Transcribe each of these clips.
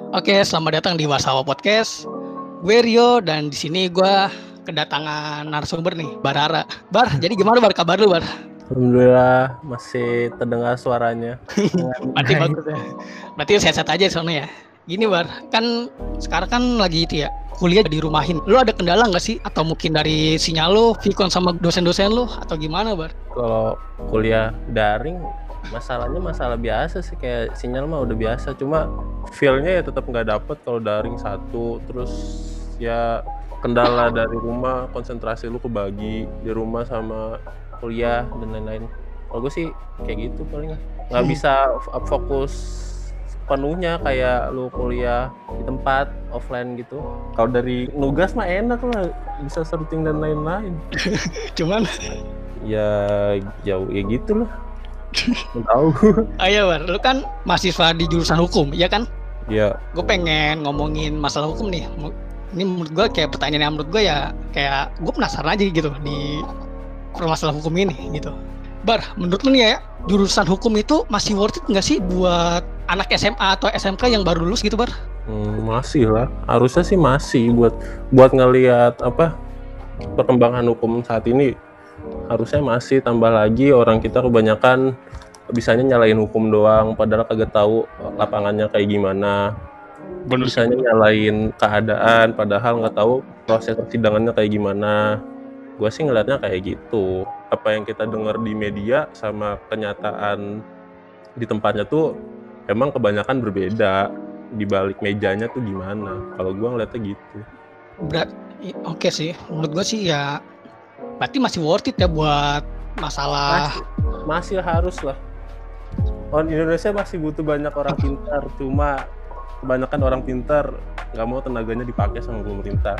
Oke, selamat datang di Wasawa Podcast. Gue Rio dan di sini gue kedatangan narasumber nih, Barara. Bar, jadi gimana Bar kabar lu, Bar? Alhamdulillah masih terdengar suaranya. Berarti bagus ya. Berarti sehat-sehat aja di sana ya. Gini Bar, kan sekarang kan lagi itu ya, kuliah di rumahin. Lu ada kendala nggak sih? Atau mungkin dari sinyal lu, Vicon sama dosen-dosen lu? Atau gimana Bar? Kalau kuliah daring masalahnya masalah biasa sih kayak sinyal mah udah biasa. Cuma feelnya ya tetap nggak dapet kalau daring satu terus ya kendala dari rumah konsentrasi lu kebagi di rumah sama kuliah dan lain-lain. Kalau gue sih kayak gitu paling. Nggak bisa fokus penuhnya kayak lu kuliah di tempat offline gitu. Kalau dari nugas mah enak lah bisa searching dan lain-lain. Cuman, ya jauh ya gitu lah tahu ayo Bar, lu kan mahasiswa di jurusan hukum, ya kan? ya Gue pengen ngomongin masalah hukum nih. Ini menurut gue kayak pertanyaan yang menurut gue ya kayak gue penasaran aja gitu di permasalahan hukum ini gitu. Bar, menurut lu nih ya, jurusan hukum itu masih worth it nggak sih buat anak SMA atau SMK yang baru lulus gitu, Bar? Hmm, masih lah harusnya sih masih buat buat ngelihat apa perkembangan hukum saat ini harusnya masih tambah lagi orang kita kebanyakan bisanya nyalain hukum doang padahal kagak tahu lapangannya kayak gimana. Bisanya nyalain keadaan padahal nggak tahu proses persidangannya kayak gimana. Gue sih ngeliatnya kayak gitu. Apa yang kita dengar di media sama kenyataan di tempatnya tuh emang kebanyakan berbeda. Di balik mejanya tuh gimana? Kalau gua ngeliatnya gitu. Berat, oke sih. Menurut gue sih ya, berarti masih worth it ya buat masalah. masih harus lah orang Indonesia masih butuh banyak orang pintar cuma kebanyakan orang pintar nggak mau tenaganya dipakai sama pemerintah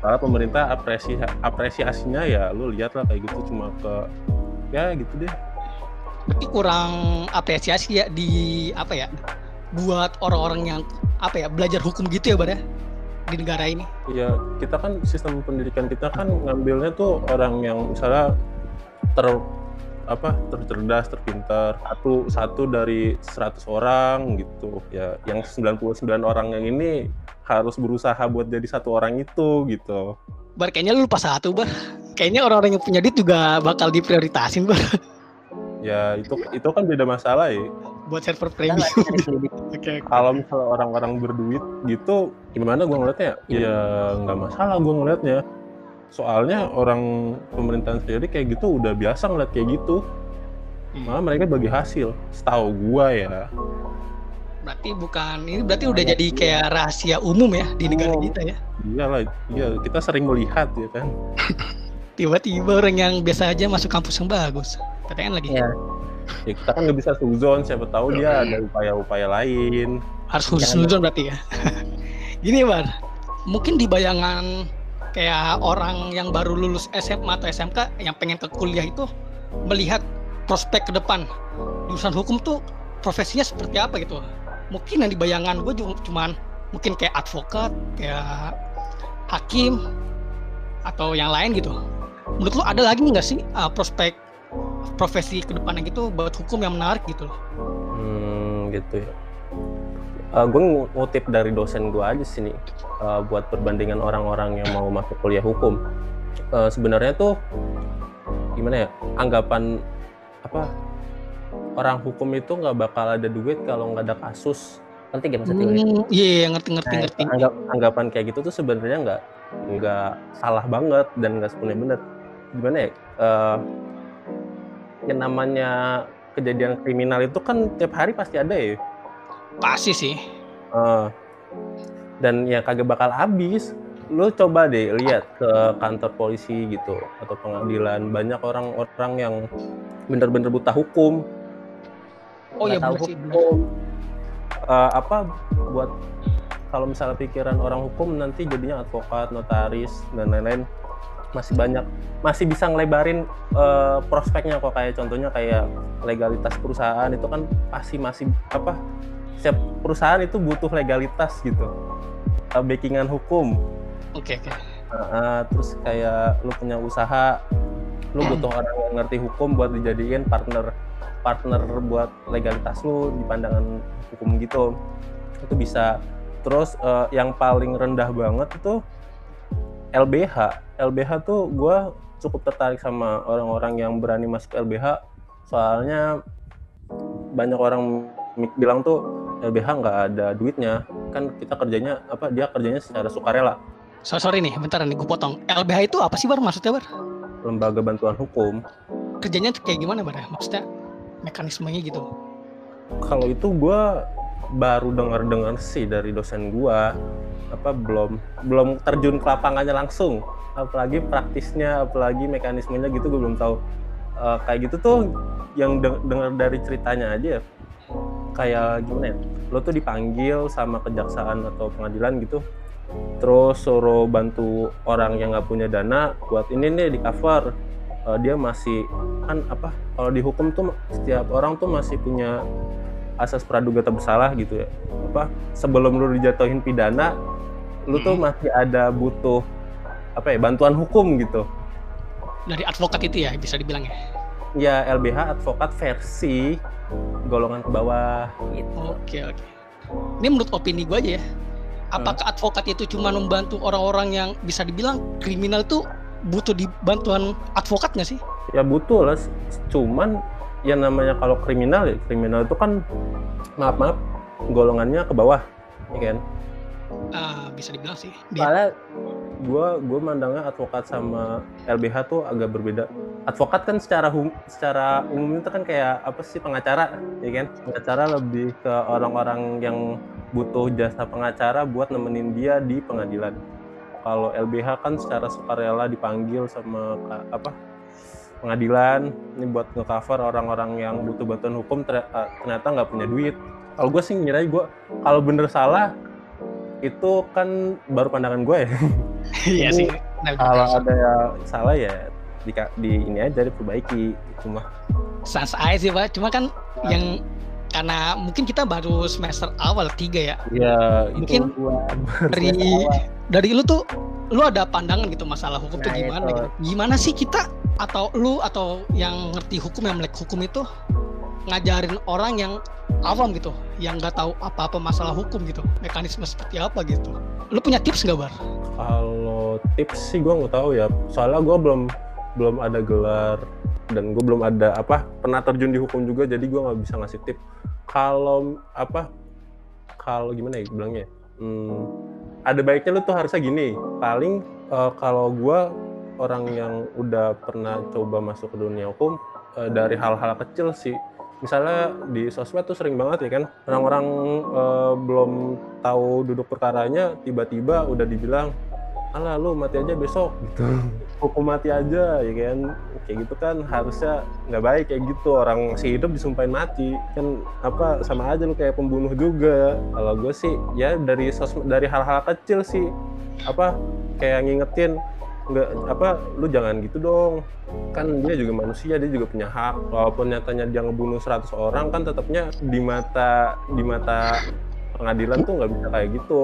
soalnya pemerintah apresi apresiasinya ya lu lihat lah kayak gitu cuma ke ya gitu deh Berarti kurang apresiasi ya di apa ya? Buat orang-orang yang apa ya belajar hukum gitu ya, Bar ya? Di negara ini. ya kita kan sistem pendidikan kita kan ngambilnya tuh orang yang misalnya ter apa tercerdas terpintar satu satu dari 100 orang gitu ya yang 99 orang yang ini harus berusaha buat jadi satu orang itu gitu Bar, kayaknya lu lupa satu, Bar. Kayaknya orang-orang yang punya duit juga bakal diprioritasin, Bar. ya itu itu kan beda masalah ya Buat server premium. Oke, oke. kalau misalnya orang-orang berduit gitu gimana gua ngeliatnya? Ya nggak masalah gua ngeliatnya. Soalnya orang pemerintahan sendiri kayak gitu udah biasa ngeliat kayak gitu. Malah mereka bagi hasil. Setahu gua ya. Berarti bukan ini berarti udah jadi kayak rahasia umum ya di negara Umum. kita ya. iyalah iya. Kita sering melihat ya kan. Tiba-tiba orang yang biasa aja masuk kampus yang bagus. Katanya lagi ya kita kan nggak bisa suzon siapa tahu dia ada upaya-upaya lain harus khusus nuzul berarti ya. Gini bar, mungkin di bayangan kayak orang yang baru lulus SMA atau SMK yang pengen ke kuliah itu melihat prospek ke depan jurusan hukum tuh profesinya seperti apa gitu. Mungkin yang di bayangan gue cuma cuman mungkin kayak advokat, kayak hakim atau yang lain gitu. Menurut lu ada lagi nggak sih uh, prospek profesi ke depannya gitu buat hukum yang menarik gitu loh? Hmm, gitu ya. gue ngutip dari dosen gue aja sini uh, buat perbandingan orang-orang yang mau masuk kuliah hukum. Uh, Sebenarnya tuh gimana ya anggapan apa orang hukum itu nggak bakal ada duit kalau nggak ada kasus. Nanti gak maksudnya? Hmm, Iya, iya, ngerti ngerti Nah, ngerti. anggap- anggapan kayak gitu tuh sebenarnya nggak nggak salah banget dan nggak sepenuhnya benar. Gimana ya? Eh, yang namanya kejadian kriminal itu kan tiap hari pasti ada ya. Pasti sih. Eh, dan ya kagak bakal habis. Lu coba deh lihat ke kantor polisi gitu atau pengadilan banyak orang-orang yang bener-bener buta hukum. Oh iya tahu sih, hukum. Eh, apa buat kalau misalnya pikiran orang hukum nanti jadinya advokat, notaris dan lain-lain masih banyak masih bisa ngelebarin eh, prospeknya kok. Kayak contohnya kayak legalitas perusahaan itu kan pasti masih apa setiap perusahaan itu butuh legalitas gitu. Eh, backingan hukum. Oke oke. Heeh, terus kayak lu punya usaha lu butuh orang yang ngerti hukum buat dijadiin partner partner buat legalitas lu di pandangan hukum gitu. Itu bisa. Terus uh, yang paling rendah banget itu LBH LBH tuh gue cukup tertarik sama orang-orang yang berani masuk LBH soalnya banyak orang bilang tuh LBH nggak ada duitnya. Kan kita kerjanya apa dia kerjanya secara sukarela. So, sorry nih bentar nih gue potong. LBH itu apa sih bar maksudnya bar? Lembaga bantuan hukum. Kerjanya kayak gimana bar? Maksudnya mekanismenya gitu. Kalau itu gue baru dengar dengar sih dari dosen gue apa belum belum terjun ke lapangannya langsung. Apalagi praktisnya apalagi mekanismenya gitu gue belum tahu. Uh, kayak gitu tuh yang dengar dari ceritanya aja kayak gimana ya lo tuh dipanggil sama kejaksaan atau pengadilan gitu terus suruh bantu orang yang nggak punya dana buat ini nih di cover. Uh, dia masih kan apa kalau dihukum tuh setiap orang tuh masih punya asas praduga tak bersalah gitu ya. Apa sebelum lu dijatuhin pidana lu tuh hmm. masih ada butuh apa ya bantuan hukum gitu. Dari advokat itu ya bisa dibilang ya? Ya LBH advokat versi golongan ke bawah. Gitu. oke oke. Ini menurut opini gue aja ya. Apakah hmm. advokat itu cuma membantu orang-orang yang bisa dibilang kriminal itu butuh dibantuan advokat nggak sih? Ya butuh lah. Cuman yang namanya kalau kriminal ya kriminal itu kan maaf maaf golongannya ke bawah ya kan uh, bisa dibilang sih soalnya gue gue mandangnya advokat sama LBH tuh agak berbeda. Advokat kan secara hum, secara umum itu kan kayak apa sih pengacara ya kan? Pengacara lebih ke orang-orang yang butuh jasa pengacara buat nemenin dia di pengadilan. Kalau LBH kan secara sukarela dipanggil sama apa pengadilan ini buat ngecover orang-orang yang butuh bantuan hukum eh, ternyata nggak punya duit. Kalau gue sih ngira gue kalau bener salah itu kan baru pandangan gue ya iya sih kalau ada yang salah ya di, di ini aja diperbaiki cuma sans aja sih pak cuma kan yang karena mungkin kita baru semester awal tiga ya. Iya. Mungkin dari dari lu tuh lu ada pandangan gitu masalah hukum nah, tuh gimana itu. gitu. Gimana sih kita atau lu atau yang ngerti hukum yang melek hukum itu ngajarin orang yang awam gitu yang nggak tahu apa-apa masalah hukum gitu mekanisme seperti apa gitu. Lu punya tips nggak bar? Kalau tips sih gue nggak tahu ya. Soalnya gue belum belum ada gelar dan gue belum ada apa pernah terjun di hukum juga jadi gue nggak bisa ngasih tip. Kalau apa kalau gimana ya bilangnya? Hmm, ada baiknya lu tuh harusnya gini. Paling uh, kalau gue orang yang udah pernah coba masuk ke dunia hukum uh, dari hal-hal kecil sih misalnya di sosmed tuh sering banget ya kan orang-orang uh, belum tahu duduk perkaranya tiba-tiba udah dibilang alah lu mati aja besok. Gitu. Hukum mati aja ya kan. Kayak gitu kan harusnya nggak baik kayak gitu. Orang si hidup disumpahin mati. Kan apa sama aja lu kayak pembunuh juga. Kalau gue sih ya dari sosmed dari hal-hal kecil sih apa kayak ngingetin nggak apa lu jangan gitu dong. Kan dia juga manusia dia juga punya hak. Walaupun nyatanya dia ngebunuh 100 orang kan tetapnya di mata di mata pengadilan tuh nggak bisa kayak gitu.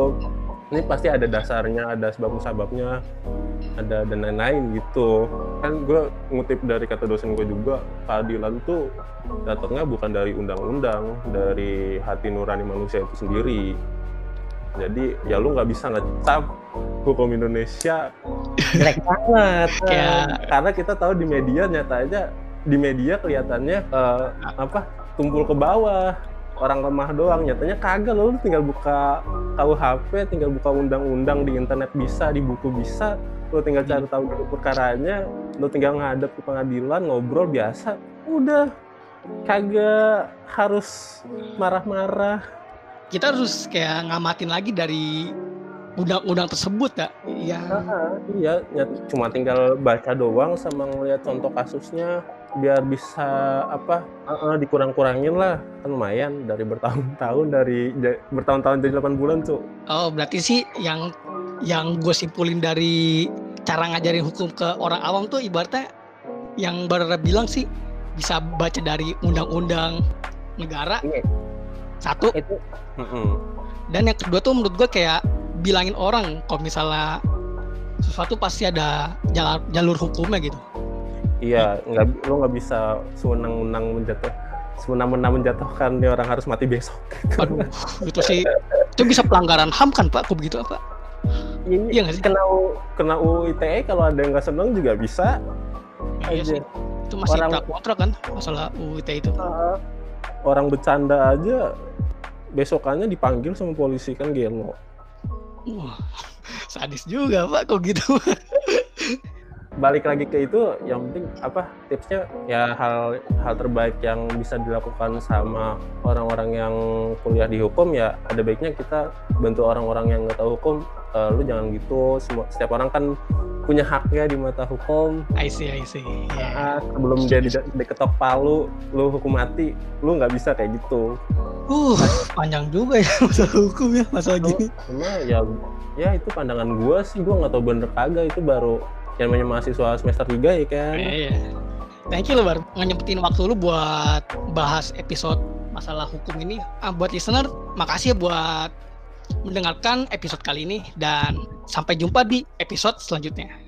Ini pasti ada dasarnya ada sebab musababnya ada dan lain-lain gitu. Kan gue ngutip dari kata dosen gue juga keadilan tuh datangnya bukan dari undang-undang dari hati nurani manusia itu sendiri jadi ya lu nggak bisa ngecap hukum Indonesia. Jelek banget. Karena kita tahu di media nyata aja di media kelihatannya uh, apa tumpul ke bawah. Orang lemah doang. Nyatanya kagak lo lu tinggal buka KUHP tinggal buka undang-undang di internet bisa di buku bisa. Lo tinggal cari tahu dulu perkaranya. Lo tinggal ngadep ke pengadilan ngobrol biasa. Udah. Kagak harus marah-marah kita harus kayak ngamatin lagi dari undang-undang tersebut ya. Iya. iya, ya, cuma tinggal baca doang sama ngeliat contoh kasusnya biar bisa apa uh, uh, dikurang-kurangin lah kan lumayan dari bertahun-tahun dari bertahun-tahun jadi 8 bulan tuh. Oh berarti sih yang yang gue simpulin dari cara ngajarin hukum ke orang awam tuh ibaratnya yang baru bilang sih bisa baca dari undang-undang negara. Iya. Satu. Itu dan yang kedua tuh menurut gue kayak bilangin orang kalau misalnya sesuatu pasti ada jalur, jalur hukumnya gitu. Iya, nggak lo nggak bisa sewenang-wenang menjatuh sewenang-wenang menjatuhkan nih orang harus mati besok. Aduh, itu sih itu bisa pelanggaran HAM kan Pak? Kok begitu apa? Ini Iya nggak sih? kena U- kena UU ITE kalau ada yang nggak seneng juga bisa Iya aja. sih. Itu masih Orang- pro kontra kan masalah UU ITE itu. Ah, orang bercanda aja besokannya dipanggil sama polisi kan gelo. Wah, sadis juga Pak kok gitu. Balik lagi ke itu, yang penting apa tipsnya ya hal hal terbaik yang bisa dilakukan sama orang-orang yang kuliah di hukum ya ada baiknya kita bantu orang-orang yang nggak tahu hukum. Eh, lu jangan gitu. Semua setiap orang kan punya haknya di mata hukum. I see, I see. Ah, sebelum dia di- diketok palu, lu hukum mati, lu nggak bisa kayak gitu. Uh, panjang juga ya masalah hukum ya masalah gini. cuma ya ya itu pandangan gua sih gua nggak tahu bener kagak itu baru yang namanya mahasiswa semester 3 ya kan Iya. Thank you lo Bar, nyempetin waktu lu buat bahas episode masalah hukum ini. Ah, buat listener, makasih ya buat mendengarkan episode kali ini dan sampai jumpa di episode selanjutnya.